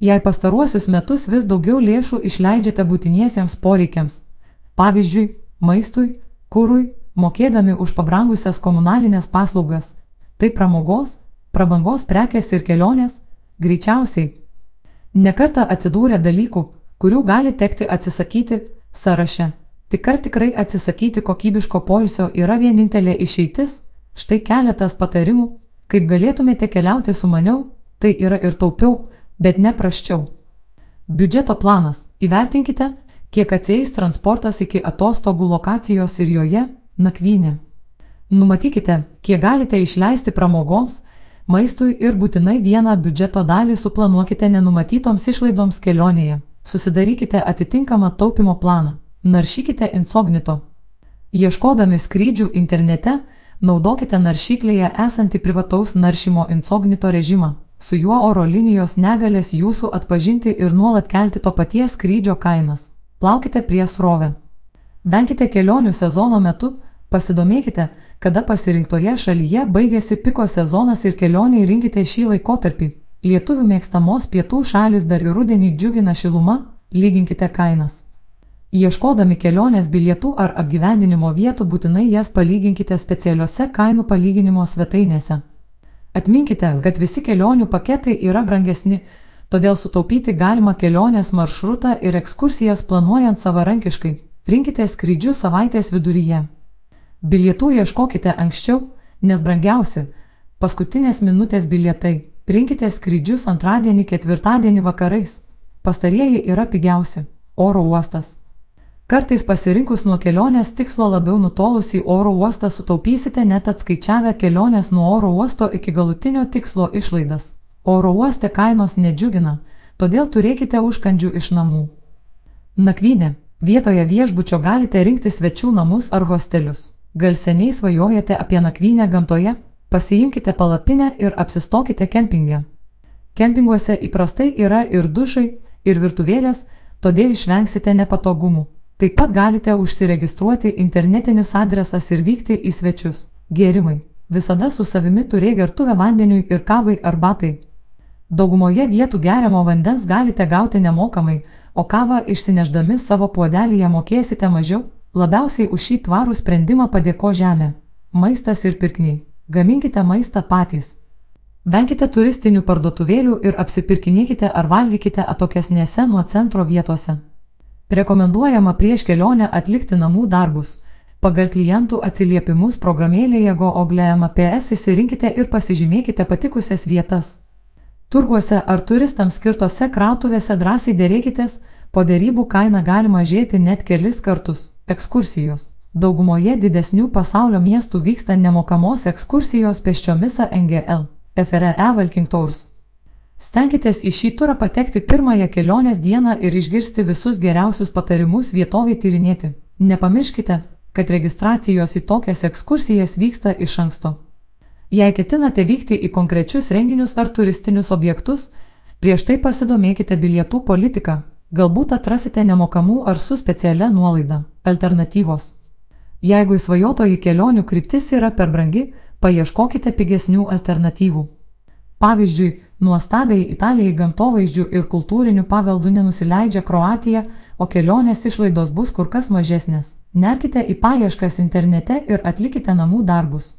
Jei pastaruosius metus vis daugiau lėšų išleidžiate būtiniesiems poreikiams, pavyzdžiui, maistui, kūrui, mokėdami už pabrangusias komunalinės paslaugas, tai pramogos, prabangos prekės ir kelionės, greičiausiai. Nekarta atsidūrė dalykų, kurių gali tekti atsisakyti sąraše. Tik ar tikrai atsisakyti kokybiško poilsio yra vienintelė išeitis? Štai keletas patarimų, kaip galėtumėte keliauti su maniau, tai yra ir taupiau, bet ne praščiau. Biudžeto planas. Įvertinkite, kiek atsieis transportas iki atostogų lokacijos ir joje nakvynė. Numatykite, kiek galite išleisti pramogoms, maistui ir būtinai vieną biudžeto dalį suplanuokite nenumatytoms išlaidoms kelionėje. Susidarykite atitinkamą taupimo planą. Naršykite incognito. Ieškodami skrydžių internete, naudokite naršyklėje esantį privataus naršymo incognito režimą. Su juo oro linijos negalės jūsų atpažinti ir nuolat kelti to paties skrydžio kainas. Plaukite prie srovę. Venkite kelionių sezono metu, pasidomėkite, kada pasirinktoje šalyje baigėsi piko sezonas ir kelioniai rinkite šį laikotarpį. Lietuvių mėgstamos pietų šalis dar ir rudenį džiugina šiluma, lyginkite kainas. Ieškodami kelionės bilietų ar apgyvendinimo vietų būtinai jas palyginkite specialiuose kainų palyginimo svetainėse. Atminkite, kad visi kelionių paketai yra brangesni, todėl sutaupyti galima kelionės maršrutą ir ekskursijas planuojant savarankiškai. Rinkite skrydžius savaitės viduryje. Bilietų ieškokite anksčiau, nes brangiausi - paskutinės minutės bilietai. Rinkite skrydžius antradienį, ketvirtadienį vakarais. Pastarieji yra pigiausi - oro uostas. Kartais pasirinkus nuo kelionės tikslo labiau nutolusį oro uostą sutaupysite net atskaičiavę kelionės nuo oro uosto iki galutinio tikslo išlaidas. Oro uoste kainos nedžiugina, todėl turėkite užkandžių iš namų. Nakvynė. Vietoje viešbučio galite rinkti svečių namus ar hostelius. Gal seniai svajojate apie nakvynę gamtoje? Pasiimkite palapinę ir apsistokite kempinge. Kempinguose įprastai yra ir dušai, ir virtuvėlės, todėl išvengsite nepatogumų. Taip pat galite užsiregistruoti internetinis adresas ir vykti į svečius. Gėrimai. Visada su savimi turėk gertuvę vandeniui ir kavai arbatai. Daugumoje vietų geriamo vandens galite gauti nemokamai, o kavą išsineždami savo puodelyje mokėsite mažiau, Labiausiai už šį tvarų sprendimą padėko žemė. Maistas ir pirkiniai. Gaminkite maistą patys. Venkite turistinių parduotuvėlių ir apsipirkinėkite ar valgykite atokesnėse nuo centro vietose. Rekomenduojama prieš kelionę atlikti namų darbus. Pagal klientų atsiliepimus programėlėje GoOglema PS įsirinkite ir pasižymėkite patikusias vietas. Turguose ar turistams skirtose krautuvėse drąsiai dėrėkitės, po dėrybų kaina gali mažėti net kelis kartus. Ekskursijos. Daugumoje didesnių pasaulio miestų vyksta nemokamos ekskursijos pėsčiomis NGL, FRE Walking Tours. Stenkitės į šį turą patekti pirmąją kelionės dieną ir išgirsti visus geriausius patarimus vietovį tyrinėti. Nepamirškite, kad registracijos į tokias ekskursijas vyksta iš anksto. Jei ketinate vykti į konkrečius renginius ar turistinius objektus, prieš tai pasidomėkite bilietų politiką, Galbūt atrasite nemokamų ar su specialia nuolaida alternatyvos. Jeigu įsvajotoji kelionių kryptis yra per brangi, paieškokite pigesnių alternatyvų. Pavyzdžiui, nuostabiai Italijai gamtovaizdžių ir kultūrinių paveldų nenusileidžia Kroatija, o kelionės išlaidos bus kur kas mažesnės. Nerkite į paieškas internete ir atlikite namų darbus.